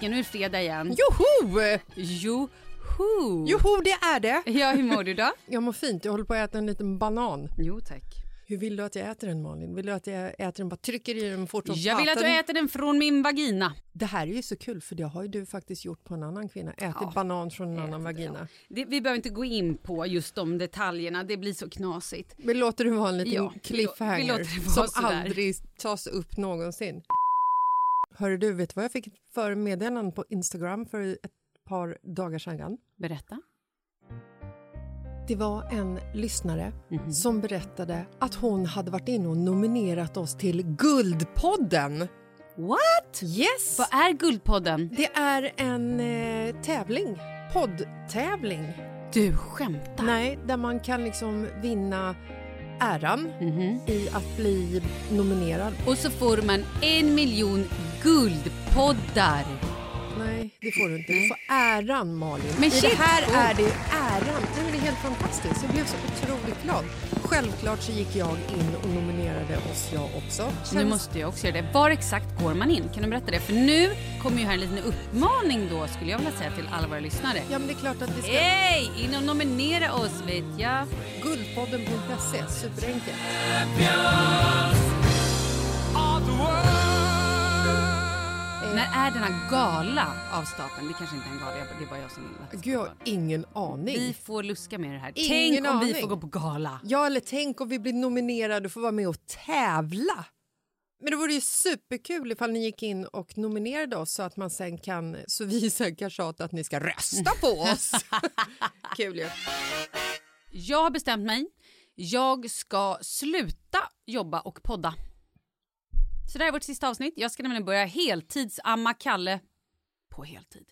Jessica, nu är det fredag igen. Joho! Joho! Joho, det är det! Ja, hur mår du då? Jag mår fint. Jag håller på att äta en liten banan. Jo tack. Hur vill du att jag äter den Malin? Vill du att jag äter den, bara trycker i den fort som Jag vill att du äter den från min vagina. Det här är ju så kul för det har ju du faktiskt gjort på en annan kvinna. Ätit banan från en annan vagina. Det, vi behöver inte gå in på just de detaljerna, det blir så knasigt. Vi låter det vara en liten Ja, vi cliffhanger vi vara som aldrig tas upp någonsin. Hörru du, vet du vad jag fick för meddelanden på Instagram för ett par dagar sedan? Berätta. Det var en lyssnare Mhm. som berättade att hon hade varit inne och nominerat oss till Guldpodden. What? Yes! Vad är Guldpodden? Det är en eh, tävling, poddtävling. Du skämtar? Nej, där man kan liksom vinna äran Mhm. i att bli nominerad. Och så får man en miljon guldpoddar. Nej, det får du inte. Du får äran, Malin. Men I shit, det här cool. är det äran. Nej, men det är helt fantastiskt. Jag blev så otroligt glad. Självklart så gick jag in och nominerade oss jag också. Nu Känns- måste jag också göra det. Var exakt går man in? Kan du berätta det? För nu kommer ju här en liten uppmaning då skulle jag vilja säga till alla våra lyssnare. Ja, men det är klart att vi ska... Hej! In och nominera oss vet jag. Guldpodden.se, superenkelt. När är denna gala av stapeln? Det kanske inte är en gala, det är bara jag som ska Gud, jag har ingen aning. Vi får luska med det här. Ingen Tänk om vi aning. får gå på gala. Ja, eller tänk om vi blir nominerade och får vara med och tävla. Men det vore ju superkul ifall ni gick in och nominerade oss så att man sen kan, så vi sen kan tjata att ni ska rösta på oss. Kul ju. Jag har bestämt mig. Jag ska sluta jobba och podda. Så det här är vårt sista avsnitt. Jag ska nämligen börja heltidsamma Kalle på heltid.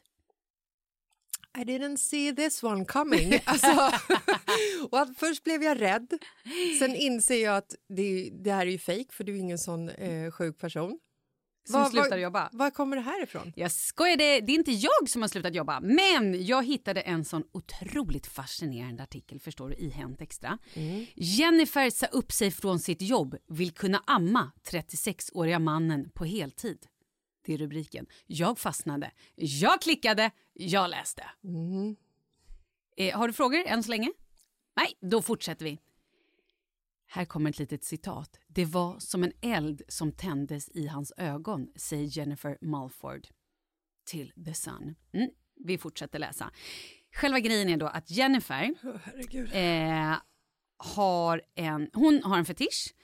I didn't see this one coming. Alltså, och att först blev jag rädd, sen inser jag att det, det här är ju fejk för du är ingen sån eh, sjuk person. Som slutar jobba. Var kommer det här ifrån? Jag skojar, det, det är inte jag som har slutat jobba. Men jag hittade en sån otroligt fascinerande artikel förstår du, i Hänt Extra. Jennifer sa upp sig från sitt jobb, vill kunna amma 36-åriga mannen på heltid. Det är rubriken. Jag fastnade, jag klickade, jag läste. Eh, har du frågor än så länge? Nej, då fortsätter vi. Här kommer ett litet citat. Det var som en eld som tändes i hans ögon, säger Jennifer Mulford till The Sun. Mm, vi fortsätter läsa. Själva grejen är då att Jennifer eh, har, en, hon har en fetisch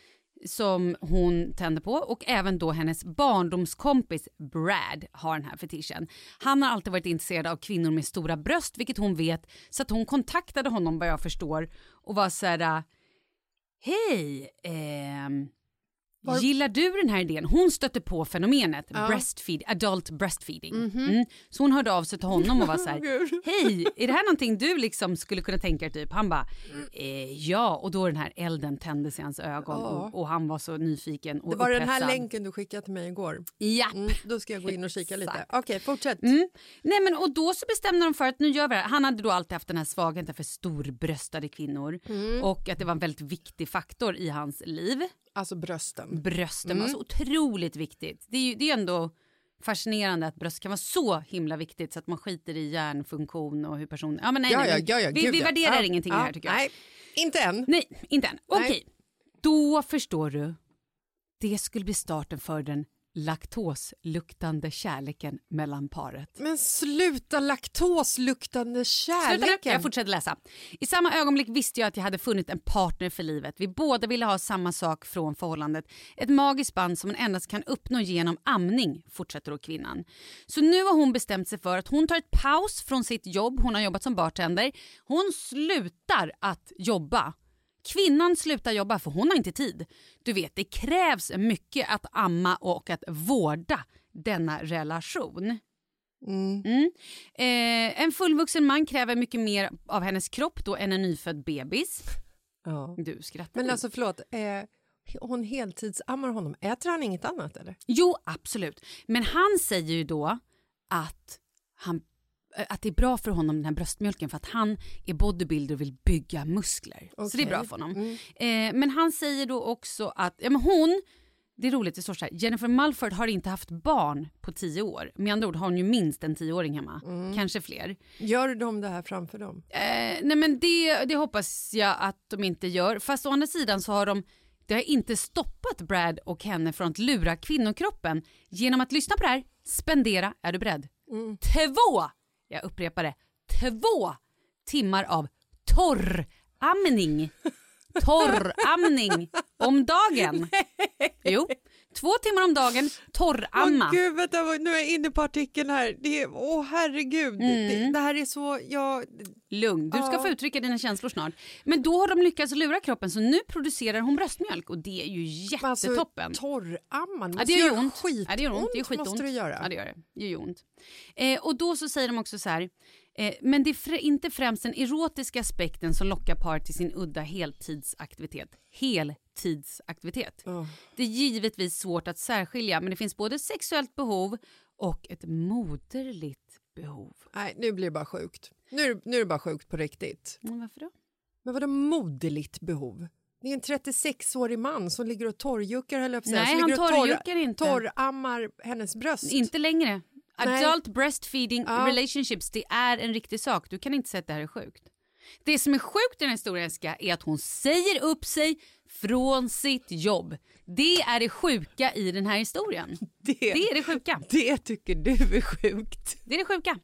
som hon tänder på och även då hennes barndomskompis Brad har den här fetischen. Han har alltid varit intresserad av kvinnor med stora bröst vilket hon vet så att hon kontaktade honom vad jag förstår och var så här Hej! Hej, ehm, gillar du den här idén? Hon stötte på fenomenet breastfeed, adult breastfeeding. mm. Så hon hörde av sig till honom och var så här, hej, är det här någonting du liksom skulle kunna tänka dig typ? Han bara, eh, ja, och då den här elden tändes i hans ögon och, och han var så nyfiken och Det var den här upphetsad. länken du skickade till mig igår. Japp. Mm, då ska jag gå in och kika lite. Okej, fortsätt. Mm. Nej men och då så bestämde de för att nu gör vi det här. Han hade då alltid haft den här svagheten för storbröstade kvinnor och att det var en väldigt viktig faktor i hans liv. Alltså brösten. Brösten var så otroligt viktigt. Det är ju det är ändå fascinerande att bröst kan vara så himla viktigt så att man skiter i hjärnfunktion och hur personen... Ja men nej, nej, ja, ja, ja, vi, gud, vi värderar ingenting här tycker jag. Nej, inte än. Nej, inte än. Okej, då förstår du. Det skulle bli starten för den laktosluktande kärleken mellan paret. Men sluta laktosluktande Sluta kärleken. jag fortsätter läsa. I samma ögonblick visste jag att jag hade funnit en partner för livet. Vi båda ville ha samma sak från förhållandet. Ett magiskt band som man endast kan uppnå genom amning, fortsätter då kvinnan. Så nu har hon bestämt sig för att hon tar ett paus från sitt jobb. Hon har jobbat som bartender. Hon slutar att jobba. Kvinnan slutar jobba för hon har inte tid. Du vet, det krävs mycket att amma och att vårda denna relation. Mm. Eh, en fullvuxen man kräver mycket mer av hennes kropp då än en nyfödd bebis. Ja. Du skrattar. Men alltså förlåt, eh, hon heltidsammar honom. Äter han inget annat eller? Jo, absolut. Men han säger ju då att, han, att det är bra för honom den här bröstmjölken för att han är bodybuilder och vill bygga muskler. Så det är bra för honom. Eh, men han säger då också att ja, men hon, det är roligt, det står så här, Jennifer Mulford har inte haft barn på tio år. Med andra ord har hon ju minst en tioåring hemma, kanske fler. Gör de det här framför dem? Eh, nej men det, det hoppas jag att de inte gör. Fast å andra sidan så har de det har inte stoppat Brad och henne från att lura kvinnokroppen genom att lyssna på det här, spendera, är du beredd? Två, jag upprepar det, två timmar av torramning. Torramning om dagen. Jo, två timmar om dagen, torramma. Åh gud, vänta, nu är jag inne på artikeln här. Det är, åh herregud, Mm. det, det här är så, jag... Lugn, du ska få uttrycka dina känslor snart. Men då har de lyckats lura kroppen så nu producerar hon bröstmjölk och det är ju Alltså, jättetoppen. torramman, Ja, det gör ont. skitont. Ja, det gör ont. Det är skitont. måste det göra. Ja, det gör det. Det gör ont. Eh, och då så säger de också så här, eh, men det är inte främst den erotiska aspekten som lockar par till sin udda heltidsaktivitet. Heltidsaktivitet. Det är givetvis svårt att särskilja, men det finns både sexuellt behov och ett moderligt behov. Nej, nu blir det bara sjukt. Nu, nu är det bara sjukt på riktigt. Men varför då? Men vadå moderligt behov? Det är en 36-årig man som ligger och torrjuckar, höll jag på. Nej, han torr- torrjuckar inte. Torrammar hennes bröst. Inte längre. Nej. Adult breastfeeding Ja. relationships, det är en riktig sak. Du kan inte säga att det här är sjukt. Det som är sjukt i den här historien Jessica, är att hon säger upp sig från sitt jobb. Det är det sjuka i den här historien. Det, Det är det sjuka. det tycker du är sjukt. Det är det sjuka.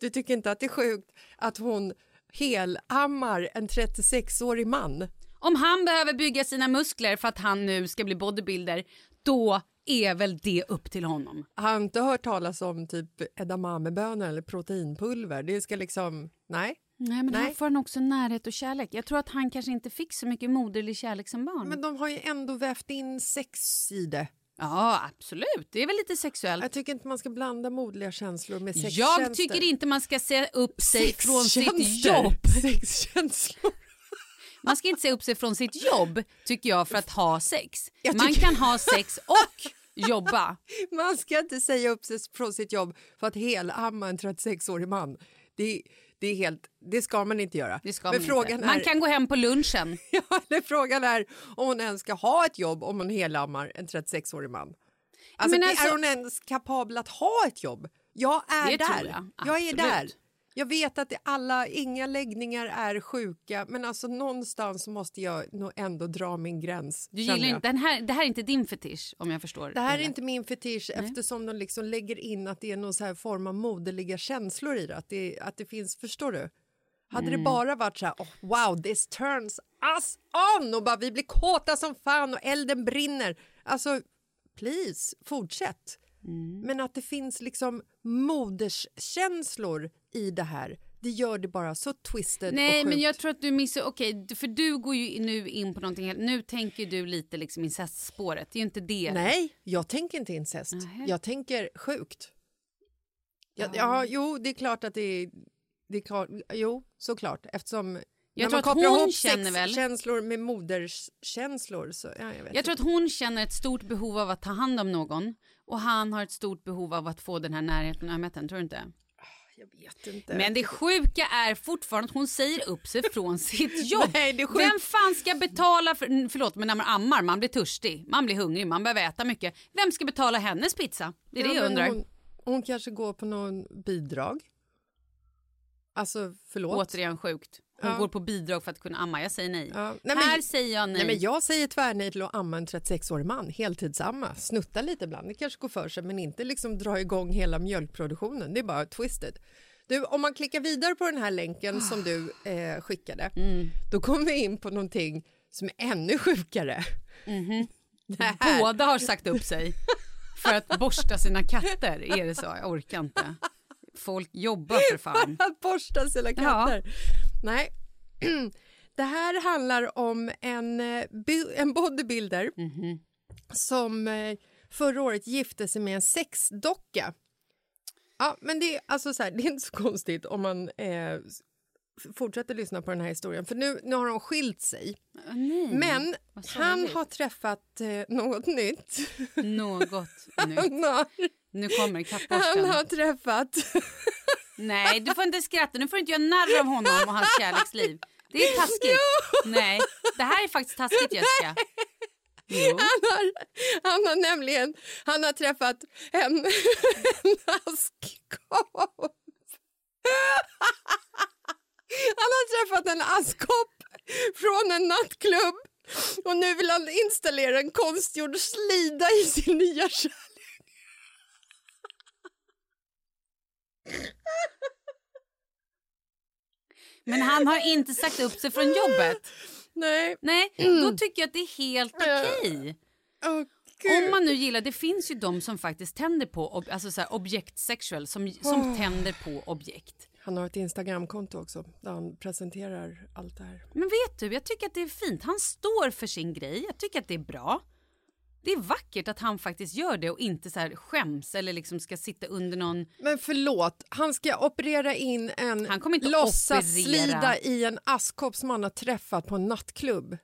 Du tycker inte att det är sjukt att hon helammar en 36-årig man? Om han behöver bygga sina muskler för att han nu ska bli bodybuilder, då är väl det upp till honom. Har han inte hört talas om typ edamamebönor eller proteinpulver? Det ska liksom... Nej. Nej, men Nej. här får han också närhet och kärlek. Jag tror att han kanske inte fick så mycket moderlig kärlek som barn. Men de har ju ändå vävt in sex i det. Ja, absolut. Det är väl lite sexuellt. Jag tycker inte man ska blanda moderliga känslor med Jag sextjänster. tycker inte man ska säga upp sig från sitt jobb. Sexkänslor. Man ska inte säga upp sig från sitt jobb, tycker jag, för att ha sex. Jag Man tycker- kan ha sex och jobba. Man ska inte säga upp sig från sitt jobb för att helamma en 36-årig man. Det, det, är helt, det ska man inte göra. Det ska Men man frågan inte. är, Man kan gå hem på lunchen. ja, eller frågan är om hon ens ska ha ett jobb om hon helammar en 36-årig man. Alltså, alltså- Är hon ens kapabel att ha ett jobb? Jag är där. jag. jag är där. Jag vet att alla, inga läggningar är sjuka men alltså någonstans måste jag nog ändå dra min gräns. Du gillar inte, den här, det här är inte din fetisch om jag förstår. Det här är inte min fetisch eftersom de liksom lägger in att det är någon så här form av moderliga känslor i det. Att det, att det finns, förstår du? Hade Mm. det bara varit så här, oh, wow, this turns us on och bara vi blir kåta som fan och elden brinner. Alltså, please, fortsätt. Mm. Men att det finns liksom moderskänslor i det här, det gör det bara så twisted Nej, och men sjukt. jag tror att du missar... Okej, för du går ju nu in på någonting helt... Nu tänker du lite liksom incestspåret. Det är ju inte det. Nej, jag tänker inte incest. Nähä. Jag tänker sjukt. Ja, ja, jo, det är klart att det är... Det är klart, jo, såklart. Eftersom Jag tror att hon känner väl- känslor med moderskänslor så... Ja, jag Jag tror att hon känner ett stort behov av att ta hand om någon och han har ett stort behov av att få den här närheten och ömheten, tror du inte? Jag vet inte. Men det sjuka är fortfarande att hon säger upp sig från sitt jobb. Nej, det är sjukt. Vem fan ska betala för, förlåt men när man ammar, man blir törstig, man blir hungrig, man behöver äta mycket. Vem ska betala hennes pizza? Det är det Ja, jag men undrar. Hon, hon kanske går på någon bidrag. Alltså, förlåt. Återigen sjukt. Hon Ja. går på bidrag för att kunna amma. Jag säger nej. Ja, nej, men- Här säger jag nej. Nej, men jag säger tvärnej till att amma en 36-årig man, heltidsamma. Snutta lite ibland, det kanske går för sig, men inte liksom dra igång hela mjölkproduktionen. Det är bara twisted. Du, om man klickar vidare på den här länken som du eh, skickade, Mm. då kommer vi in på någonting som är ännu sjukare. Det här. Båda har sagt upp sig för att borsta sina katter. Är det så? Jag orkar inte. Folk jobbar för fan. Att borsta sina katter. Nej. Det här handlar om en, eh, en bodybuilder Mhm. som eh, förra året gifte sig med en sexdocka. Ja, men det är, alltså så här, det är inte så konstigt om man eh, fortsätter lyssna på den här historien, för nu, nu har de skilt sig. Nej. Men han har träffat eh, något nytt. Något nu. Han har, Nu kommer han kattborsten. har träffat... Nej, du får inte skratta. Nu får du inte göra narr av honom och hans kärleksliv. Det är taskigt. Nej, det här är faktiskt taskigt Jessica. Jo. Han har, han har nämligen han har träffat en, en askkopp. Han har träffat en askkopp från en nattklubb och nu vill han installera en konstgjord slida i sin nya kärlek. Men han har inte sagt upp sig från jobbet. Nej, Nej, då tycker jag att det är helt okej. Åh, gud. Om man nu gillar, det finns ju de som faktiskt tänder på, ob- alltså så här, objekt sexual, som, som tänder på objekt. Han har ett Instagramkonto också där han presenterar allt det här. Men vet du, jag tycker att det är fint. Han står för sin grej. Jag tycker att det är bra. Det är vackert att han faktiskt gör det och inte så här skäms eller liksom ska sitta under någon... Men förlåt, han ska operera in en Han kommer inte låtsasslida i en askkopp som han har träffat på en nattklubb.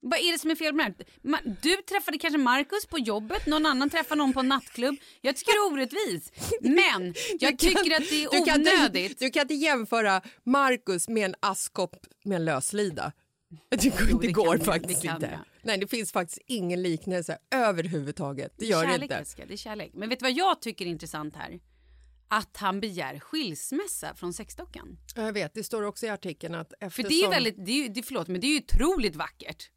Vad är det som är fel med det här? Du träffade kanske Markus på jobbet, någon annan träffade någon på en nattklubb. Jag tycker det är orättvist. Men jag tycker kan- att det är du kan inte- onödigt. Du kan inte jämföra Marcus med en askkopp med en löslida. Tycker Jo, det det går faktiskt det inte. jag. Nej, det finns faktiskt ingen liknelse överhuvudtaget. Det gör det kärlek, inte. Jessica, det är kärlek. Men vet du vad jag tycker är intressant här? att han begär skilsmässa från sexdockan. Jag vet, det står också i artikeln att För eftersom... det är väldigt, det är, det, förlåt, men det är ju otroligt vackert.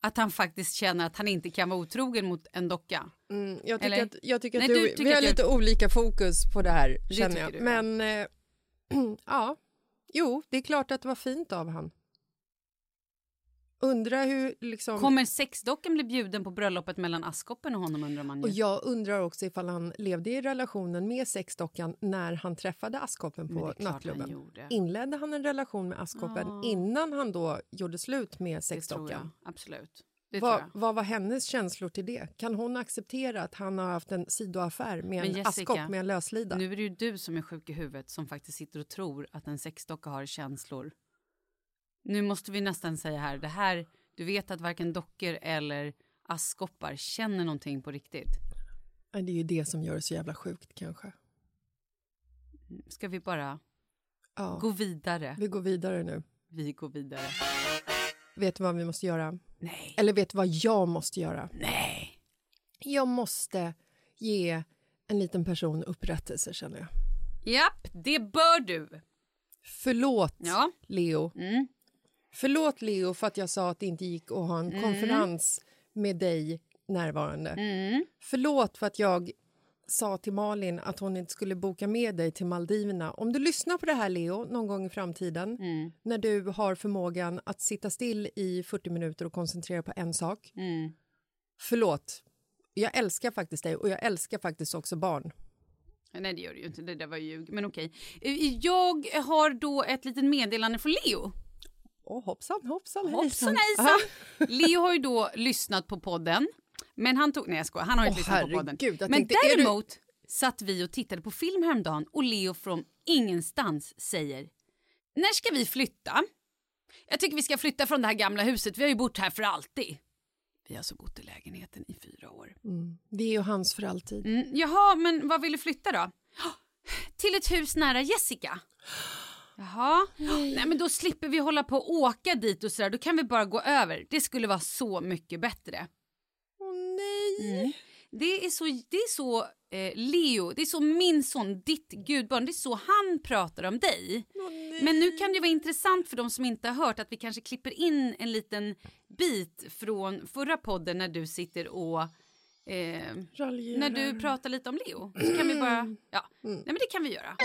Att han faktiskt känner att han inte kan vara otrogen mot en docka. Mm, jag tycker Eller? att, jag tycker att Nej, du, du tycker vi har att jag- lite olika fokus på det här, Det känner jag. du, Men eh, ja, jo, det är klart att det var fint av han. Undrar hur liksom... Kommer sexdockan bli bjuden på bröllopet mellan Askkoppen och honom undrar man ju. Och jag undrar också ifall han levde i relationen med sexdockan när han träffade det på nattklubben. Inledde han en relation med Askkoppen Ja. innan han då gjorde slut med sexdockan? absolut. Det tror Vad, jag. vad var hennes känslor till det? Kan hon acceptera att han har haft en sidoaffär med Men en Jessica, askkopp med en löslida? Nu är det ju du som är sjuk i huvudet som faktiskt sitter och tror att en sexdocka har känslor. Nu måste vi nästan säga här, det här, du vet att varken dockor eller askkoppar känner någonting på riktigt. Det är ju det som gör det så jävla sjukt kanske. Ska vi bara Ja. gå vidare? Vi går vidare nu. Vi går vidare. Vet du vad vi måste göra? Nej. Eller vet du vad jag måste göra? Nej. Jag måste ge en liten person upprättelse känner jag. Japp, det bör du. Förlåt Ja. Leo. Mm. Förlåt Leo för att jag sa att det inte gick att ha en Mm. konferens med dig närvarande. Mm. Förlåt för att jag sa till Malin att hon inte skulle boka med dig till Maldiverna. Om du lyssnar på det här Leo någon gång i framtiden Mm. när du har förmågan att sitta still i 40 minuter och koncentrera på en sak. Mm. Förlåt. Jag älskar faktiskt dig och jag älskar faktiskt också barn. Nej, det gör du ju inte. Det där var ljug. Men okej. Eh, Jag har då ett litet meddelande från Leo. Åh, hoppsan, hoppsan, Hoppsan Aha. hejsan! Leo har ju då lyssnat på podden. Men han tog, nej jag skojar, han har inte Åh, lyssnat på podden. herregud, jag Men tänkte, är du- däremot satt vi och tittade på film häromdagen och Leo från ingenstans säger När ska vi flytta? Jag tycker vi ska flytta från det här gamla huset, vi har ju bott här för alltid. Vi har alltså bott i lägenheten i fyra år. Det är ju hans för alltid. Mm, jaha, men vad vill du flytta då? Till ett hus nära Jessica. Jaha, nej men då slipper vi hålla på och åka dit och sådär, då kan vi bara gå över. Det skulle vara så mycket bättre. Åh nej! Det är så, det är så eh, Leo, det är så min son, ditt gudbarn, det är så han pratar om dig. Men nu kan det vara intressant för de som inte har hört att vi kanske klipper in en liten bit från förra podden när du sitter och eh, när du pratar lite om Leo. Så kan vi bara, ja, nej men det kan vi göra.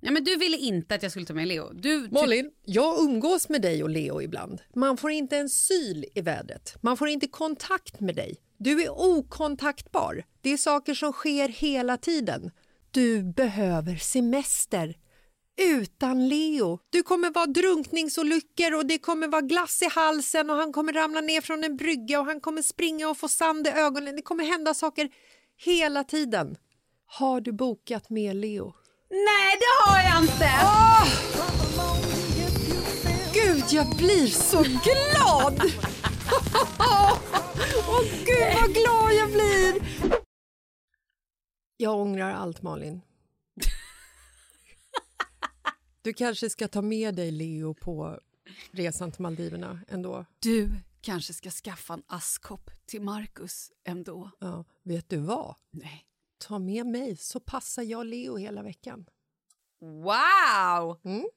Ja men du ville inte att jag skulle ta med Leo. Du, Malin, jag umgås med dig och Leo ibland. Man får inte en syl i vädret. Man får inte kontakt med dig. Du är okontaktbar. Det är saker som sker hela tiden. Du behöver semester. Utan Leo. Du kommer vara drunkningsolyckor och det kommer vara glass i halsen och han kommer ramla ner från en brygga och han kommer springa och få sand i ögonen. Det kommer hända saker hela tiden. Har du bokat med Leo? Nej det har jag inte! Gud, jag blir så glad! Åh gud vad glad jag blir! Jag ångrar allt Malin. Du kanske ska ta med dig Leo på resan till Maldiverna ändå. Du kanske ska skaffa en askkopp till Marcus ändå. Ja, vet du vad? Nej. Ta med mig så passar jag Leo hela veckan. Wow! Mm.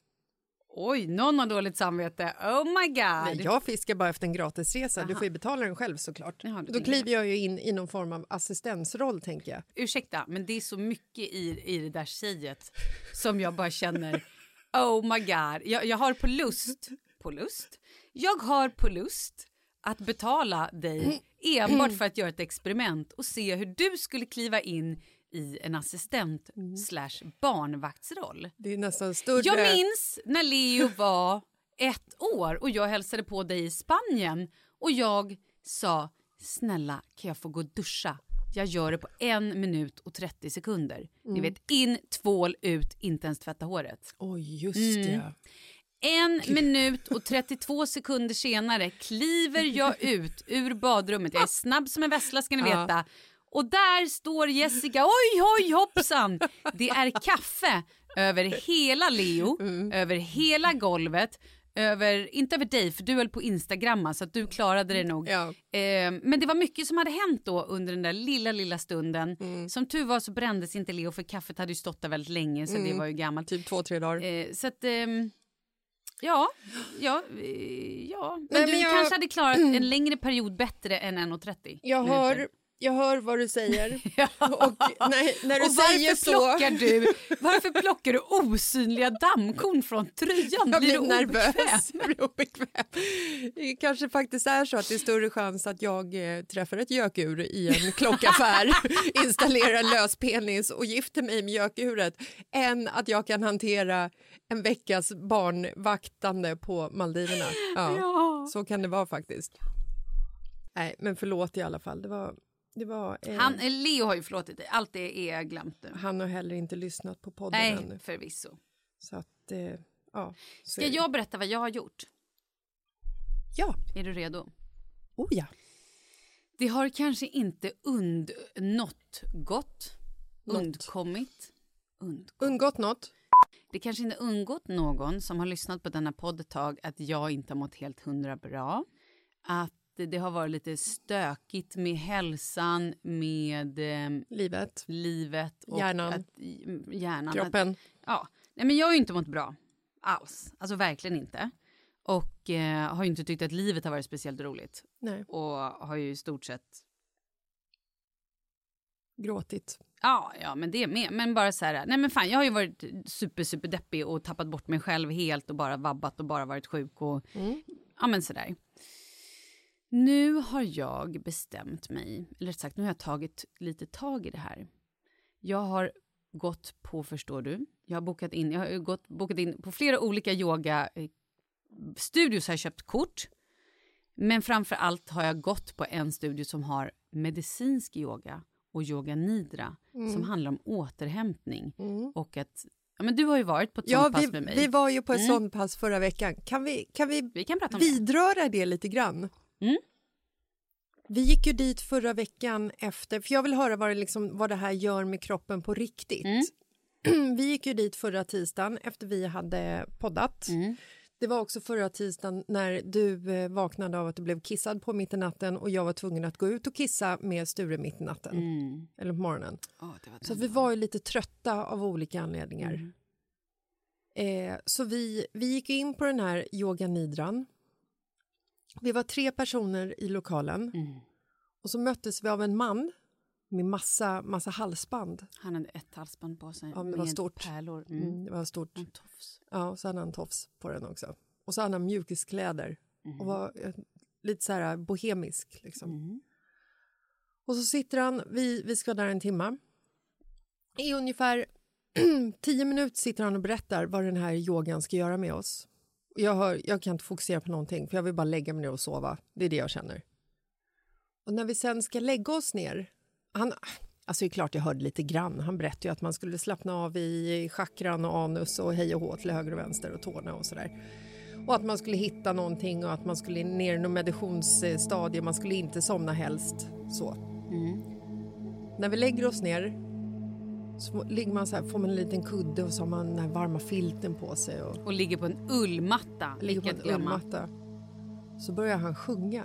Oj, någon har dåligt samvete. Oh my god. Nej, jag fiskar bara efter en gratisresa. Du får ju betala den själv såklart. Jaha, Då kliver jag ju in i någon form av assistensroll tänker jag. Ursäkta, men det är så mycket i, i det där säget som jag bara känner oh my god. Jag, jag har på lust, på lust, jag har på lust att betala dig enbart för att göra ett experiment och se hur du skulle kliva in i en assistent slash barnvaktsroll. Det är nästan större... Jag minns när Leo var ett år och jag hälsade på dig i Spanien och jag sa snälla kan jag få gå och duscha? Jag gör det på en minut och 30 sekunder. Ni vet in, tvål, ut, inte ens tvätta håret. Oj, just Mm. det. En minut och 32 sekunder senare kliver jag ut ur badrummet. Jag är snabb som en vessla ska ni veta. Och där står Jessica, oj oj hoppsan! Det är kaffe över hela Leo, över hela golvet, över, inte över dig för du höll på Instagramma så att du klarade det nog. Ja. Eh, men det var mycket som hade hänt då under den där lilla, lilla stunden. Mm. Som tur var så brändes inte Leo för kaffet hade ju stått där väldigt länge så det var ju gammalt. Typ två, tre dagar. Eh, så att, ehm, ja, ja, ja. Men Nej, du men jag- kanske hade klarat en längre period bättre än 1.30. Jag minuter. Jag hör vad du säger. Och när, när du Och säger varför så... plockar, du, varför plockar du osynliga dammkorn från tröjan? Jag blir blir nervös. Jag blir obekväm. Det kanske faktiskt är så att det är större chans att jag eh, träffar ett gökur i en klockaffär, installerar en löspenis och gifter mig med gökuret än att jag kan hantera en veckas barnvaktande på Maldiverna. Ja, Ja. Så kan det vara faktiskt. Nej, men förlåt i alla fall. Det var, det var, eh, Han, eh, Leo har ju förlåtit dig, allt det är glömt nu. han har heller inte lyssnat på podden Nej, ännu. förvisso. Så att, eh, ja. så Ska jag berätta vad jag har gjort? Ja. Är du redo? Oh ja. Det har kanske inte undnått gott, undkommit, und. Undgått något? Det kanske inte undgått någon som har lyssnat på denna podd ett tag att jag inte har mått helt hundra bra. Att det har varit lite stökigt med hälsan, med eh, Livet? livet och Hjärnan. Att, mm, hjärnan. Kroppen? Att, ja. Nej, men jag har ju inte mått bra alls. Alltså verkligen inte. Och eh, har ju inte tyckt att livet har varit speciellt roligt. Nej. Och har ju i stort sett Gråtit? Ja, ja, men det med. Men bara så här, nej men fan, jag har ju varit super, super deppig och tappat bort mig själv helt och bara vabbat och bara varit sjuk och ja men sådär. Nu har jag bestämt mig, eller sagt, nu har jag tagit lite tag i det här. Jag har gått på, förstår du, jag har bokat in, jag har gått, bokat in på flera olika yoga eh, studios har jag köpt kort. Men framför allt har jag gått på en studio som har medicinsk yoga och yoga nidra som handlar om återhämtning. Och att, ja men du har ju varit på ett Ja, sånt pass vi, med mig. vi var ju på ett Mm. sånt pass förra veckan. Kan vi, kan vi, Vi kan prata om det. vidröra det lite grann? Mm. Vi gick ju dit förra veckan efter, för jag vill höra vad det, liksom, vad det här gör med kroppen på riktigt. Mm. Vi gick ju dit förra tisdagen efter vi hade poddat. Mm. Det var också förra tisdagen när du eh, vaknade av att du blev kissad på mitt i natten och jag var tvungen att gå ut och kissa med Sture mitt i natten. Mm. Eller på morgonen. Var Så vi var ju lite trötta av olika anledningar. Mm. Eh, så vi, vi gick in på den här yoga nidran. Vi var tre personer i lokalen Mm. och så möttes vi av en man med massa, massa halsband. Han hade ett halsband på sig Ja, det var stort. pärlor. Mm. Mm, det var stort. En tofs. Ja, och så hade han tofs på den också. Och så hade han mjukiskläder och var eh, lite så här bohemisk. Liksom. Mm. Och så sitter han, vi, vi ska där en timma. I ungefär tio minuter sitter han och berättar vad den här yogan ska göra med oss. Jag, hör, jag kan inte fokusera på någonting, för jag vill bara lägga mig ner och sova. Det är det jag känner. Och när vi sen ska lägga oss ner... Han, alltså det är klart jag hörde lite grann. Han berättade ju att man skulle slappna av i chakran och anus och hej och hå till höger och vänster och tårna och sådär. Och att man skulle hitta någonting och att man skulle ner i någon meditationsstadie. Man skulle inte somna helst. Så. När vi lägger oss ner så ligger man så här, får man en liten kudde och så har man den här varma filten på sig och Och ligger på en ullmatta. ligger på en glömma. ullmatta. Så börjar han sjunga.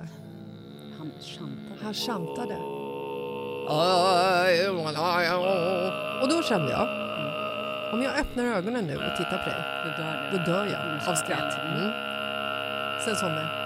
Han chantade. Han chantade. Och då kände jag, om jag öppnar ögonen nu och tittar på dig, Då dör du. då dör jag av skratt. Mm. Sen somnade jag.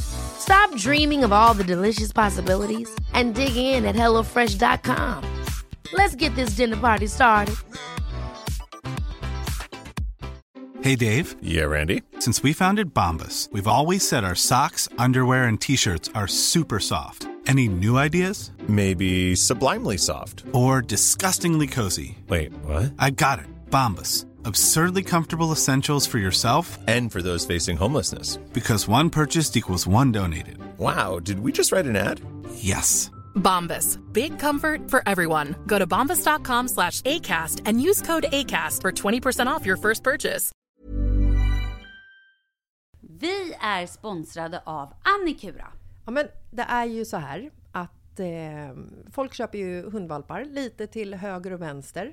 Stop dreaming of all the delicious possibilities and dig in at HelloFresh.com. Let's get this dinner party started. Hey Dave, Yeah, Randy. since we founded Bombus, we've always said our socks, underwear, and t shirts are super soft. Any new ideas? Maybe sublimely soft. Or disgustingly cozy? Wait, what? I got it. Bombus. Absurdly comfortable essentials for yourself And for those facing homelessness. because one purchased equals one donated. Wow, did we just write an ad? Yes. Bombas. Big comfort for everyone. Go to bombas.com slash ACAST and use code ACAST for 20% off your first purchase. Vi är sponsrade av Annikura. Ja, men det är ju så här att eh, folk köper ju hundvalpar lite till höger och vänster.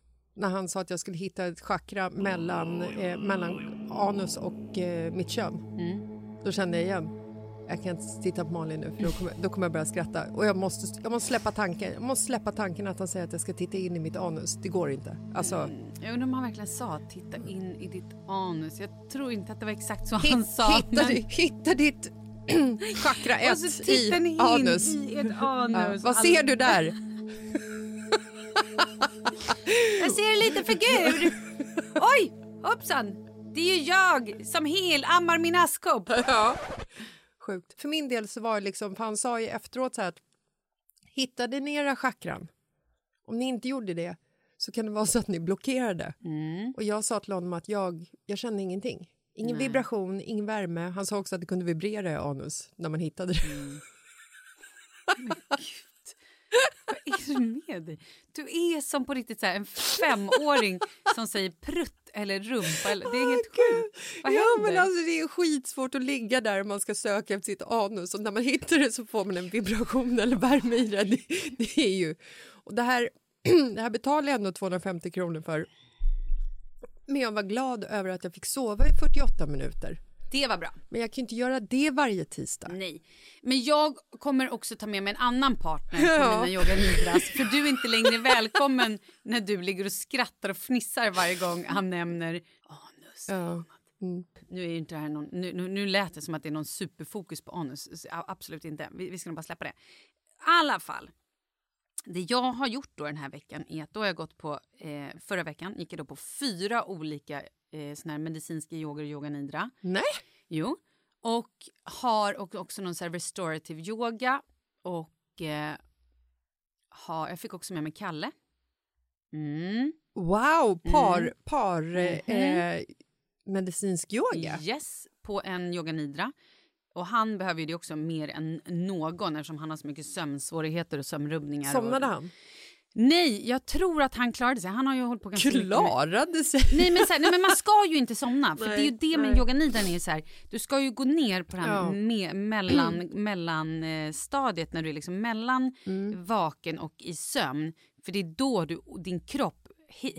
när han sa att jag skulle hitta ett chakra mellan, eh, mellan anus och eh, mitt kön. Då kände jag igen. Jag kan inte titta på Malin nu för då kommer, då kommer jag börja skratta. Och jag måste, jag måste släppa tanken. Jag måste släppa tanken att han säger att jag ska titta in i mitt anus. Det går inte. Alltså, Jag undrar om han verkligen sa titta in i ditt anus. Jag tror inte att det var exakt så hit, han sa. hitta, men- hitta ditt chakra Och så 1 tittar i in anus. i ert Ja, anus. vad ser du där? Jag ser en liten figur. Oj, hoppsan. Det är ju jag som helammar min askkopp. Ja. Sjukt. För min del så var det liksom, för han sa ju efteråt så här att hittade ni era chakran? Om ni inte gjorde det så kan det vara så att ni blockerade. Och jag sa till honom att jag, jag kände ingenting. Ingen vibration, ingen värme. Han sa också att det kunde vibrera i anus när man hittade det. Vad är det med dig? Du är som på riktigt så här en femåring som säger prutt eller rumpa. Eller, det är helt sjukt. Vad ja, händer? men alltså det är skitsvårt att ligga där om man ska söka efter sitt anus och när man hittar det så får man en vibration eller värme i det. Det, det är ju... Och det här, det här betalar jag ändå 250 kronor för. Men jag var glad över att jag fick sova i 48 minuter. Det var bra. Men jag kan inte göra det varje tisdag. Nej. Men jag kommer också ta med mig en annan partner på Ja. mina yoga nidras. För du är inte längre välkommen när du ligger och skrattar och fnissar varje gång han nämner anus. Ja. Nu är ju inte det här någon, nu, nu, nu lät det som att det är någon superfokus på anus. Absolut inte. Vi, vi ska nog bara släppa det. I alla fall. Det jag har gjort då den här veckan är att då har jag gått på, eh, förra veckan gick jag då på fyra olika eh, såna här medicinska yoga och yoga nidra. Nej. Jo. Och har och också någon så här restorative yoga. Och eh, har, jag fick också med mig Kalle. Mm. Wow, par, Mm. par eh, medicinsk yoga. Yes, på en yoga nidra. Och han behöver ju det också mer än någon eftersom han har så mycket sömnsvårigheter och sömnrubbningar. Somnade och... han? Nej, jag tror att han klarade sig. Han har ju hållit på ganska mycket Klarade sig? Nej men, så här, nej men man ska ju inte somna för Nej, det är ju det med nej. yoganidran är så här, du ska ju gå ner på det här Ja. me, mellan, mellan eh, stadiet när du är liksom mellan Mm. vaken och i sömn för det är då du, din kropp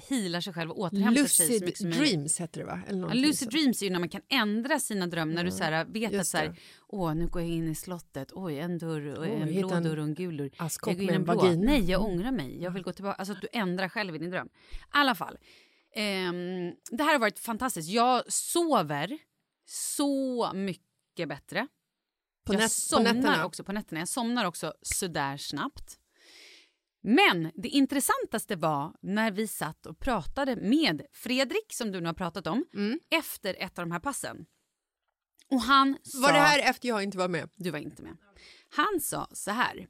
healar sig själv och återhämtar sig så Lucid som möjligt. dreams heter det va? Eller Ja, lucid sånt. dreams är ju när man kan ändra sina drömmar när du så här, vet att så här, åh nu går jag in i slottet, oj en dörr och Åh, en blå en dörr och en gul dörr. Jag går in en blå. vagina. Nej jag ångrar mig, jag vill gå tillbaka. Alltså att du ändrar själv i din dröm. I alla fall, ehm, det här har varit fantastiskt. Jag sover så mycket bättre. På, jag nät, på somnar nätterna? också på nätterna. Jag somnar också sådär snabbt. Men det intressantaste var när vi satt och pratade med Fredrik, som du nu har pratat om, Mm. efter ett av de här passen. Och han sa... Var det här efter jag inte var med? Du var inte med. Han sa så här.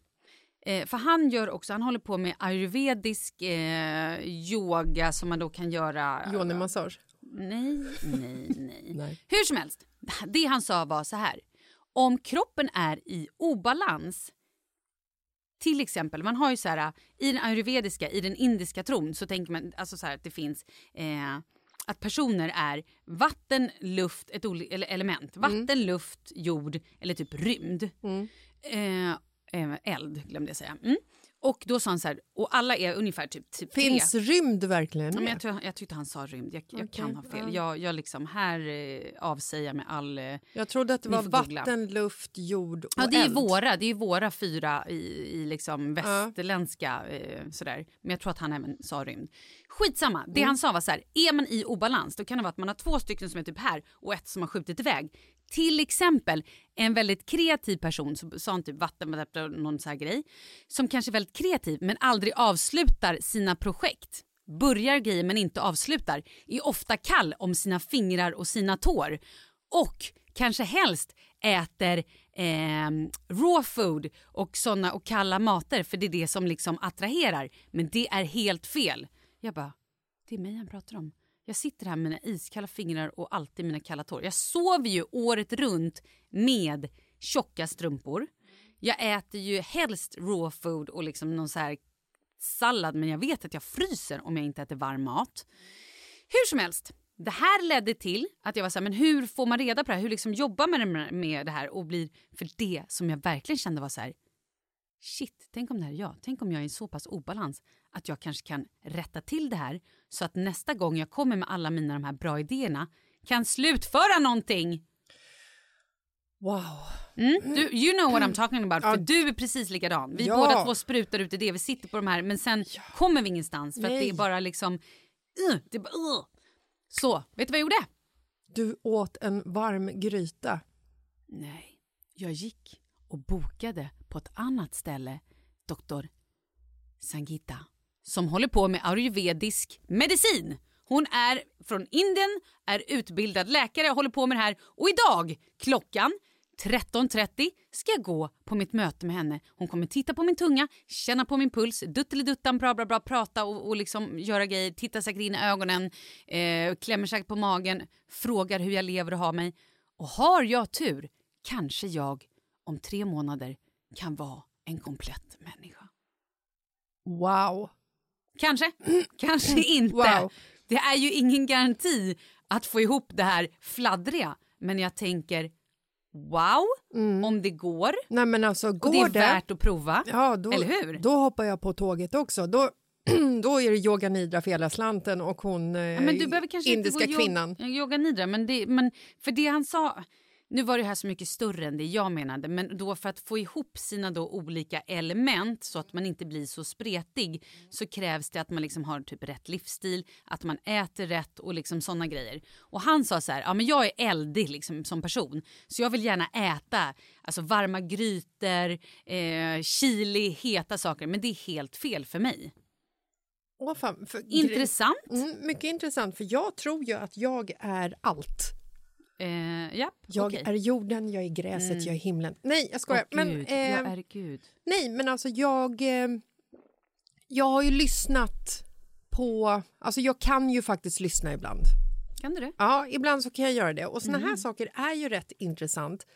Eh, för han gör också, han håller på med ayurvedisk eh, yoga som man då kan göra... Yoni-massage? Nej, nej, nej. Nej. Hur som helst, det han sa var så här. Om kroppen är i obalans, till exempel, man har ju så här, i den ayurvediska, i den indiska tron så tänker man alltså så här, att det finns eh, att personer är vatten, luft, ett eller element. Vatten, luft, jord eller typ rymd. Eh, eh, eld glömde jag säga. Mm. Och då sa han så här, och alla är ungefär typ, typ tre. Finns rymd verkligen Ja, men jag, tror, jag tyckte han sa rymd. Jag, jag kan ha fel. ja. Jag, jag liksom, här eh, avsäger med all... Eh, Jag trodde att det var vatten, luft, jord och ja, det är eld. våra, det är våra fyra i, i liksom västerländska eh, sådär. Men jag tror att han även sa rymd. Skitsamma, det han sa var så här, är man i obalans då kan det vara att man har två stycken som är typ här och ett som har skjutit iväg. Till exempel en väldigt kreativ person, så sa han typ vatten, någon så här grej, som kanske är väldigt kreativ men aldrig avslutar sina projekt. Börjar grejer men inte avslutar. Är ofta kall om sina fingrar och sina tår. Och kanske helst äter eh, raw food och såna och kalla mater för det är det som liksom attraherar. Men det är helt fel. Jag bara, det är mig han pratar om. Jag sitter här med mina iskalla fingrar och alltid mina kalla tår. Jag sover ju året runt med tjocka strumpor. Jag äter ju helst raw food och liksom någon så här sallad men jag vet att jag fryser om jag inte äter varm mat. Hur som helst, det här ledde till att jag var så här, men hur får man reda på det här? Hur liksom jobbar man med- det här och blir för det som jag verkligen kände var så här, shit, tänk om det här är jag. Tänk om jag är i så pass obalans att jag kanske kan rätta till det här så att nästa gång jag kommer med alla mina de här bra idéerna kan slutföra någonting. Wow. Mm? Du, you know what I'm talking about, för du är precis likadan. Vi Ja. båda två sprutar ut i det, vi sitter på de här men sen kommer vi ingenstans för att det är bara liksom, uh, det är bara, uh. Så, vet du vad jag gjorde? Du åt en varm gryta. Nej, jag gick och bokade på ett annat ställe, doktor Sangita, som håller på med ayurvedisk medicin. Hon är från Indien, är utbildad läkare och håller på med det här. Och idag klockan 13.30 ska jag gå på mitt möte med henne. Hon kommer titta på min tunga, känna på min puls, dutteliduttan, bra, bra, bra, prata och, och liksom göra grejer, titta säkert in i ögonen, eh, klämmer säkert på magen, frågar hur jag lever och har mig. Och har jag tur kanske jag om tre månader kan vara en komplett människa. Wow. Kanske, kanske inte. Wow. Det är ju ingen garanti att få ihop det här fladdriga. Men jag tänker, wow, om det går. Nej men alltså Och går det är det, värt att prova. ja, då, Eller hur? då hoppar jag på tåget också. Då, då är det yoga nidra för hela slanten och hon eh, Ja, men du behöver kanske indiska inte gå kvinnan. Yoga nidra, men, det, men för det han sa... Nu var det här så mycket större än det jag menade, men då för att få ihop sina då olika element så att man inte blir så spretig så krävs det att man liksom har typ rätt livsstil, att man äter rätt och liksom såna grejer. Och han sa så här, ja men jag är eldig liksom som person så jag vill gärna äta alltså varma grytor, eh, chili, heta saker, men det är helt fel för mig. Åh, fan, för, Intressant. Mm, mycket intressant, för jag tror ju att jag är allt. Eh, ja, Jag okej. är jorden, jag är gräset, jag är himlen. Nej, jag skojar. Åh, men, eh, jag är Gud. Nej, men alltså jag... Eh, jag har ju lyssnat på... Alltså jag kan ju faktiskt lyssna ibland. Kan du det? Ja, ibland så kan jag göra det. Och såna Mm. här saker är ju rätt intressant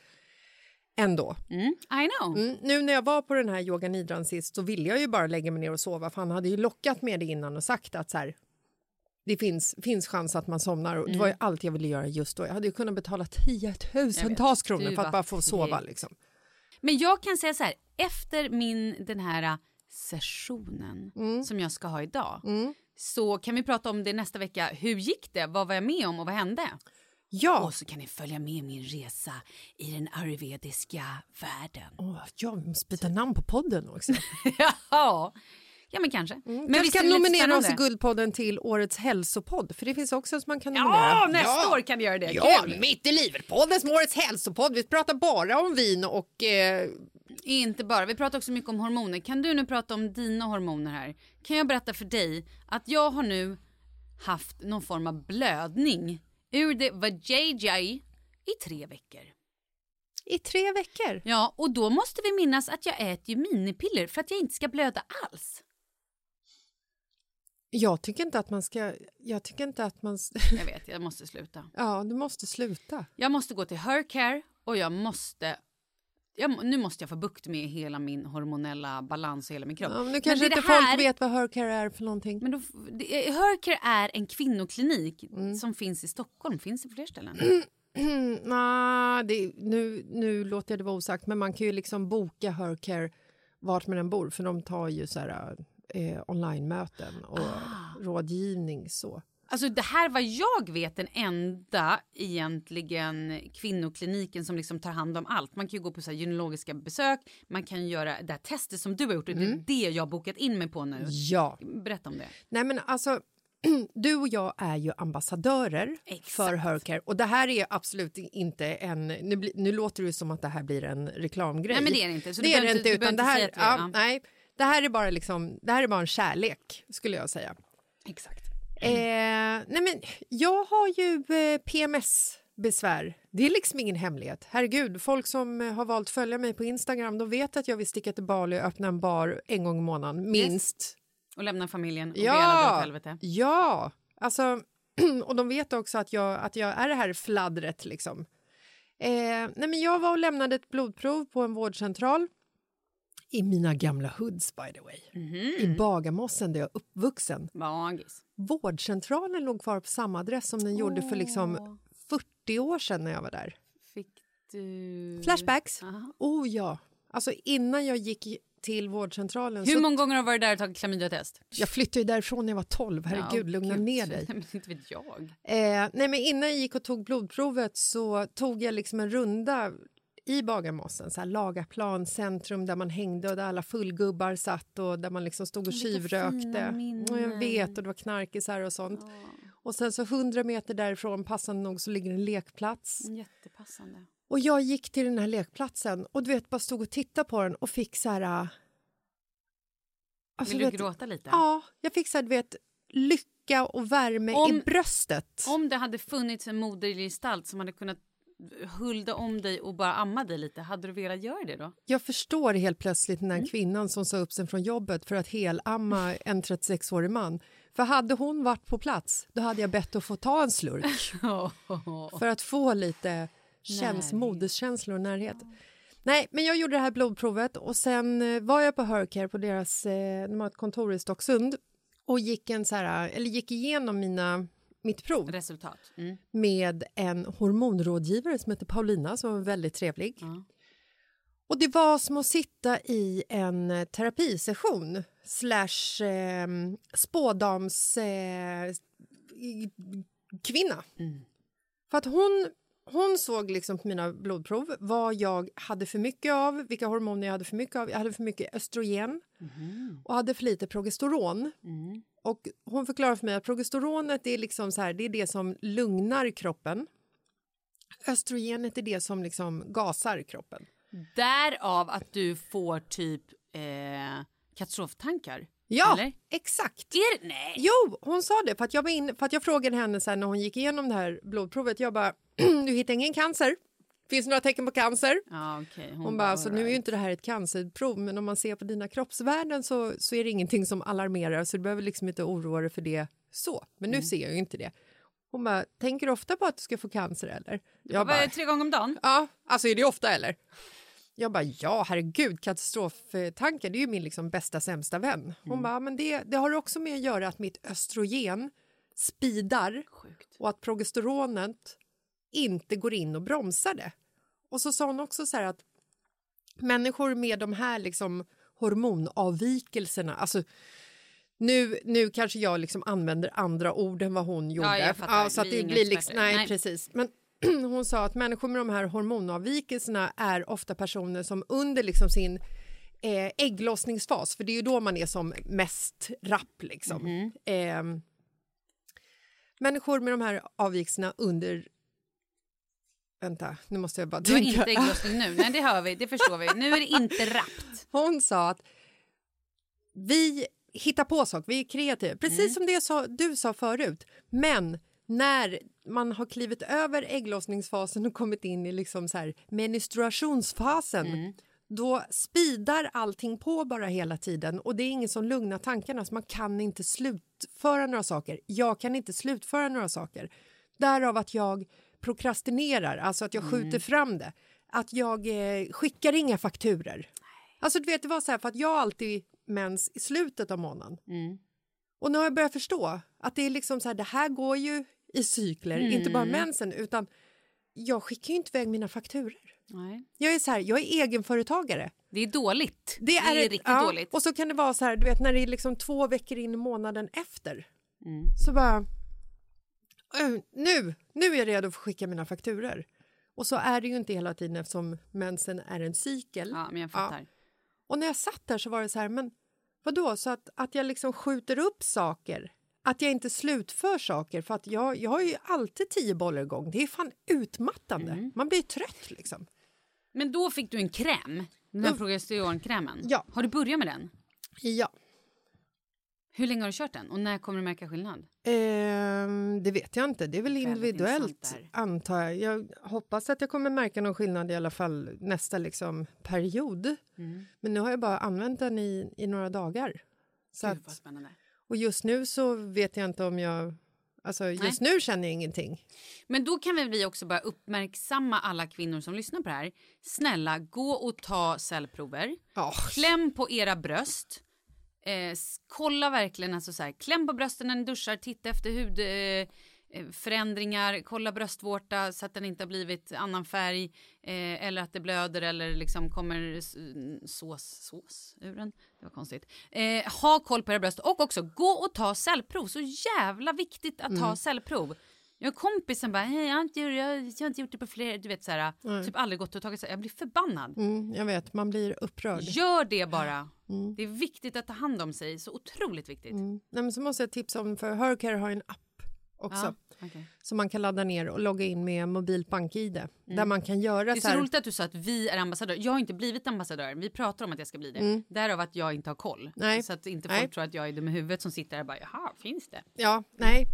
ändå. Mm, I know. Mm, nu när jag var på den här yoga nidran sist så ville jag ju bara lägga mig ner och sova för han hade ju lockat med det innan och sagt att så här, det finns, finns chans att man somnar och det var ju allt jag ville göra just då. Jag hade ju kunnat betala tiotusentals kronor för att bara få sova liksom. Men jag kan säga så här, efter min den här äh, sessionen Mm. som jag ska ha idag så kan vi prata om det nästa vecka. Hur gick det? Vad var jag med om och vad hände? Ja, Och så kan ni följa med min resa i den ayurvediska världen. Åh, ja, vi måste byta namn på podden också. ja. Ja, men kanske. Men Men vi ska nominera oss i? Guldpodden till årets hälsopodd, för det finns också som man kan nominera. Ja, nästa år kan ni göra det. Ja, Kul. mitt i livet-podden som årets hälsopodd. Vi pratar bara om vin och... Eh, Inte bara, vi pratar också mycket om hormoner. Kan du nu prata om dina hormoner här? Kan jag berätta för dig att jag har nu haft någon form av blödning ur det vajayjay i tre veckor. I tre veckor. Ja, och då måste vi minnas att jag äter ju minipiller för att jag inte ska blöda alls. Jag tycker inte att man ska... Jag tycker inte att man... Jag vet, jag måste sluta. Ja, du måste sluta. Jag måste gå till Hercare och jag måste... Jag, nu måste jag få bukt med hela min hormonella balans och hela min kropp. Ja, men nu kanske är inte här- folk vet vad Hercare är för någonting. Men då, det, Hercare är en kvinnoklinik Mm. som finns i Stockholm. Finns det fler ställen? Mm, nah, det, nu, nu låter jag det vara osagt, men man kan ju liksom boka Hercare vart man än bor, för de tar ju så här, eh, online-möten och Ah. rådgivning. så. Alltså det här var jag vet den enda egentligen kvinnokliniken som liksom tar hand om allt. Man kan ju gå på så här gynekologiska besök, man kan göra det här testet som du har gjort och det är det jag har bokat in mig på nu. Ja. Berätta om det. Nej, men alltså, du och jag är ju ambassadörer Exakt. för Hercare. Och det här är absolut inte en... Nu, nu låter det som att det här blir en reklamgrej. Nej, men det är det inte, så det är det inte- utan det här, ja, ja. nej, det här är bara liksom, det här är bara en kärlek, skulle jag säga. Exakt. Eh, nej men, jag har ju eh, PMS-besvär. Det är liksom ingen hemlighet. Herregud, folk som eh, har valt följa mig på Instagram de vet att jag vill sticka till Bali och öppna en bar en gång i månaden, minst. Och lämna familjen och be alla dra åt helvete. Ja, alltså, och de vet också att jag, att jag är det här fladdret. Liksom. Eh, nej men jag var och lämnade ett blodprov på en vårdcentral i mina gamla hoods, by the way. Mhm. I Bagarmossen, där jag är uppvuxen. Magis. Vårdcentralen låg kvar på samma adress som den gjorde för liksom 40 år sedan när jag var där. Fick du... Flashbacks? Aha. Oh ja. Alltså innan jag gick till vårdcentralen Hur många gånger har du varit där och tagit klamydiatest? Jag flyttade ju därifrån när jag var 12, herregud, Ja, lugna gud. ner dig. Nej, inte vet jag. Eh, nej, men innan jag gick och tog blodprovet så tog jag liksom en runda i Bagarmossen, så här Lagaplan centrum där man hängde och där alla fullgubbar satt och där man liksom stod och tjuvrökte. Och jag vet, och det var knarkisar och sånt. Och sen så hundra meter därifrån, passande nog, så ligger en lekplats. Jättepassande. Och jag gick till den här lekplatsen och du vet, bara stod och tittade på den och fick så här... äh, Alltså, Vill du du vet, gråta lite? Ja, jag fick så här, du vet, lycka och värme Om- i bröstet. Om det hade funnits en modergestalt som hade kunnat hulda om dig och bara amma dig lite, hade du velat göra det då? Jag förstår helt plötsligt den här Mm. kvinnan som sa upp sig från jobbet för att helamma en 36-årig man. För hade hon varit på plats, då hade jag bett att få ta en slurk för att få lite käns moderskänslor och närhet. Nej, men jag gjorde det här blodprovet och sen eh, var jag på Hercare på deras eh, de har ett kontor i Stocksund och gick, en så här, eller gick igenom mina, mitt prov Resultat. Mm. med en hormonrådgivare som heter Paulina som var väldigt trevlig. Ja. Och det var som att sitta i en terapisession slash eh, spådams eh, kvinna. För att hon, hon såg liksom på mina blodprov vad jag hade för mycket av, vilka hormoner jag hade för mycket av. Jag hade för mycket östrogen och hade för lite progesteron. Och hon förklarade för mig att progesteronet är, liksom så här, det är det som lugnar kroppen. Östrogenet är det som liksom gasar kroppen. Därav att du får typ eh, katastroftankar. Ja, Eller? exakt. Är det? Nej. Jo, hon sa det. För att jag, var in, för att jag frågade henne sen när hon gick igenom det här blodprovet. Jag bara, du hittar ingen cancer? Finns det några tecken på cancer? Ja, okej. Hon, bara, alltså, nu är ju inte det här ett cancerprov men om man ser på dina kroppsvärden så, så är det ingenting som alarmerar så du behöver liksom inte oroa dig för det så. Men Mm. nu ser jag ju inte det. Hon bara, tänker du ofta på att du ska få cancer eller? Jag bara, tre gånger om dagen? ja, alltså är det ofta eller? Jag bara, ja herregud, katastroftanken det är ju min liksom bästa sämsta vän. Hon Mm. bara, men det, det har också med att göra att mitt östrogen spidar Sjukt. och att progesteronet inte går in och bromsar det. Och så sa hon också så här att människor med de här liksom hormonavvikelserna, alltså nu, nu kanske jag liksom använder andra ord än vad hon gjorde. jag fattar. så att det blir liksom, nej, Nej. precis. Men hon sa att människor med de här hormonavvikelserna är ofta personer som under liksom sin eh, ägglossningsfas, för det är ju då man är som mest rapp. Liksom. Mhm. Eh, människor med de här avvikelserna under... Vänta, nu måste jag bara Du tänka. inte ägglossning nu. Nej, det hör vi. Det förstår vi. Nu är det inte rappt. Hon sa att vi hittar på saker, vi är kreativa, precis Mm. som det sa, du sa förut. Men när man har klivit över ägglossningsfasen och kommit in i liksom så här menstruationsfasen Mm. då spidar allting på bara hela tiden och det är ingen som lugnar tankarna så man kan inte slutföra några saker. Jag kan inte slutföra några saker. Därav att jag prokrastinerar, alltså att jag Mm. skjuter fram det. Att jag eh, skickar inga fakturer. Alltså du vet, det var så här för att jag alltid mens i slutet av månaden. Mm. Och nu har jag börjat förstå att det är liksom så här, det här går ju i cykler, inte bara mensen utan jag skickar ju inte iväg mina fakturer. Nej. Jag är så här, jag är egenföretagare. Det är dåligt. Det är, riktigt ja, dåligt. Och så kan det vara så här, du vet när det är liksom två veckor in i månaden efter. Mm. Så bara, "Ö, nu, nu är jag redo för att skicka mina fakturer. Och så är det ju inte hela tiden eftersom mensen är en cykel. Ja, men jag fattar. Och när jag satt där så var det så här, men vadå, så att, att jag liksom skjuter upp saker? Att jag inte slutför saker för att jag, jag har ju alltid tio bollar igång. Det är fan utmattande. Mm. Man blir trött liksom. Men då fick du en kräm. Den här progesteronkrämen. Ja. Har du börjat med den? Ja. Hur länge har du kört den? Och när kommer du märka skillnad? Ehm, det vet jag inte. Det är väl Väldigt individuellt, antar jag. Jag hoppas att jag kommer märka någon skillnad i alla fall nästa liksom, period. Mm. Men nu har jag bara använt den i, i några dagar. Så Gud vad att, spännande. och just nu så vet jag inte om jag... Alltså just nu känner jag ingenting. Men då kan väl vi också bara uppmärksamma alla kvinnor som lyssnar på det här. Snälla, gå och ta cellprover. Ja. Kläm på era bröst. Eh, kolla verkligen, alltså så här, kläm på brösten när ni duschar, titta efter hudförändringar, eh, förändringar, kolla bröstvårta så att den inte har blivit annan färg eh, eller att det blöder eller liksom kommer sås, sås ur den. Det var konstigt. Eh, ha koll på era bröst och också gå och ta cellprov. Så jävla viktigt att ta cellprov. Jag har kompisen bara, hej jag har inte, gjort- jag, jag har inte gjort det på flera, du vet så här, typ aldrig gått och tagit så här. Jag blir förbannad. Mm, jag vet, man blir upprörd. Gör det bara. Det är viktigt att ta hand om sig, så otroligt viktigt. Mm. Nej, men så måste jag tipsa om, för Hercare har en app också. Ja, okej. Som man kan ladda ner och logga in med mobilt bank-id. Där man kan göra Mm. Det är så här... roligt att du sa att vi är ambassadörer. Jag har inte blivit ambassadör. Vi pratar om att jag ska bli det. Därav att jag inte har koll. Mm. Nej. Så att inte folk Nej. tror att jag är dum i huvudet som sitter där och bara jaha, finns det? Ja, nej.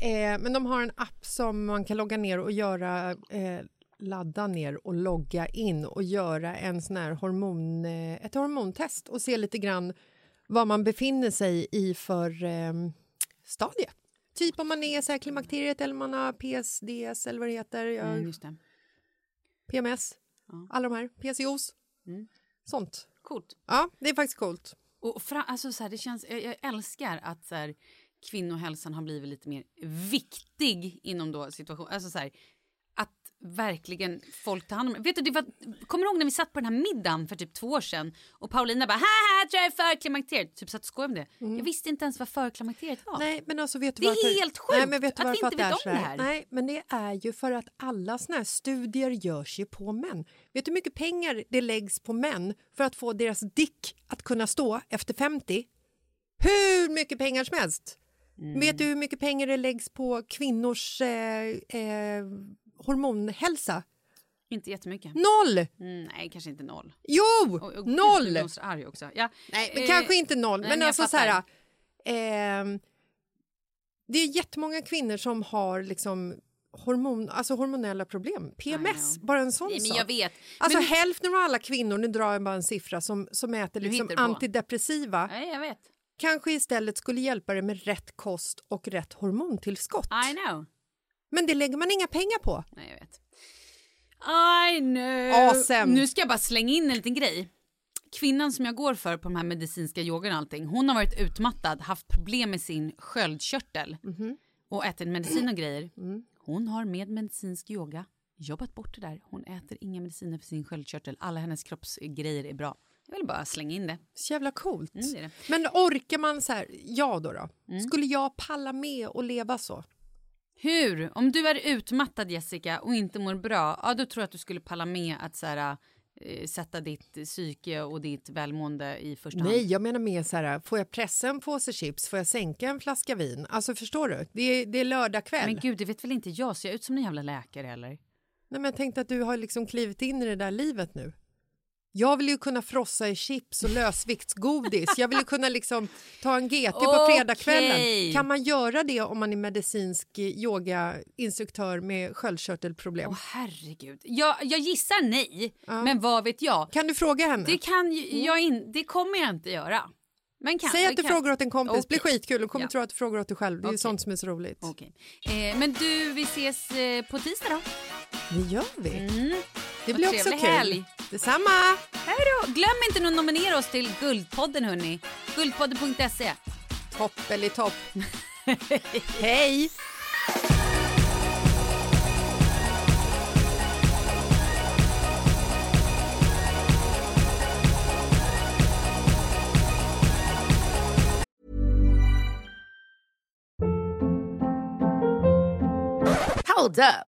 Eh, men de har en app som man kan logga ner och göra eh, ladda ner och logga in och göra en sån här hormon, eh, ett hormontest och se lite grann vad man befinner sig i för eh, stadie. Typ om man är så här klimakteriet eller man har PSDS eller vad det heter, ja, Mm, det. PMS, alla de här, PCOS, sånt. Coolt. Ja, det är faktiskt coolt. Och fra, alltså så här, det känns, jag, jag älskar att så här, kvinnohälsan har blivit lite mer viktig inom då situation. Alltså så här, att verkligen folk tar hand om. Vet du, det var, kommer du ihåg när vi satt på den här middagen för typ två år sedan och Paulina bara haha tror jag är förklimakteriet. Typ satt och skojade om det. Jag visste inte ens vad förklimakteriet var. Nej, men alltså vet du Det är helt sjukt Nej, men vet du att vi inte vet om det här. Nej, men det är ju för att alla såna här studier görs ju på män. Vet du hur mycket pengar det läggs på män för att få deras dick att kunna stå efter 50? Hur mycket pengar som helst. Mm. Vet du hur mycket pengar det läggs på kvinnors eh, eh, hormonhälsa? Inte jättemycket. Noll! Mm, nej, kanske inte noll. Jo, Och- och- noll! Jag blir arg också. Ja. Nej, men eh, kanske inte noll. nej, men alltså så här... ehm, det är jättemånga kvinnor som har liksom hormon, alltså hormonella problem. PMS, bara en sån Nej, men sak. jag vet. Alltså Men- hälften av alla kvinnor, nu drar jag bara en siffra, som, som äter liksom antidepressiva Nej, jag vet. Kanske istället skulle hjälpa dig med rätt kost och rätt hormontillskott. I know. Men det lägger man inga pengar på. Nej, jag vet. I know. Awesome. Nu ska jag bara slänga in en liten grej. Kvinnan som jag går för på de här medicinska yogan och allting, hon har varit utmattad, haft problem med sin sköldkörtel Mhm. och ätit medicin och grejer. Mm. Hon har med medicinsk yoga jobbat bort det där. Hon äter inga mediciner för sin sköldkörtel. Alla hennes kroppsgrejer är bra. Jag vill bara slänga in det. Så jävla coolt. Mm, det det. Men orkar man så här, jag då, då? Mm. Skulle jag palla med och leva så? Hur? Om du är utmattad Jessica och inte mår bra, ja då tror jag att du skulle palla med att så här, eh, sätta ditt psyke och ditt välmående i första Nej, hand. jag menar mer så här, får jag pressa en påse chips, får jag sänka en flaska vin? Alltså förstår du? Det är, det är lördag kväll. Men gud, det vet väl inte jag, ser jag ut som en jävla läkare eller? Nej, men jag tänkte att du har liksom klivit in i det där livet nu. Jag vill ju kunna frossa i chips och lösviktsgodis. Jag vill ju kunna liksom ta en GT på fredagskvällen. Kan man göra det om man är medicinsk yogainstruktör med sköldkörtelproblem? Åh herregud. Jag, jag gissar nej, men vad vet jag? Kan du fråga henne? Det, kan ju, jag in, det kommer jag inte göra. Men kan, Säg att du kan. frågar åt en kompis, det blir skitkul. Du kommer Ja. tro att du frågar åt dig själv. Det är Okej. sånt som är så roligt. Okej. Eh, men du, vi ses eh, på tisdag då. Det gör vi. Mm. Det blir också kul. helg. Detsamma! Hej då! Glöm inte att nominera oss till Guldpodden hörni. Guldpodden.se. Topp eller topp. Hej! Hold up.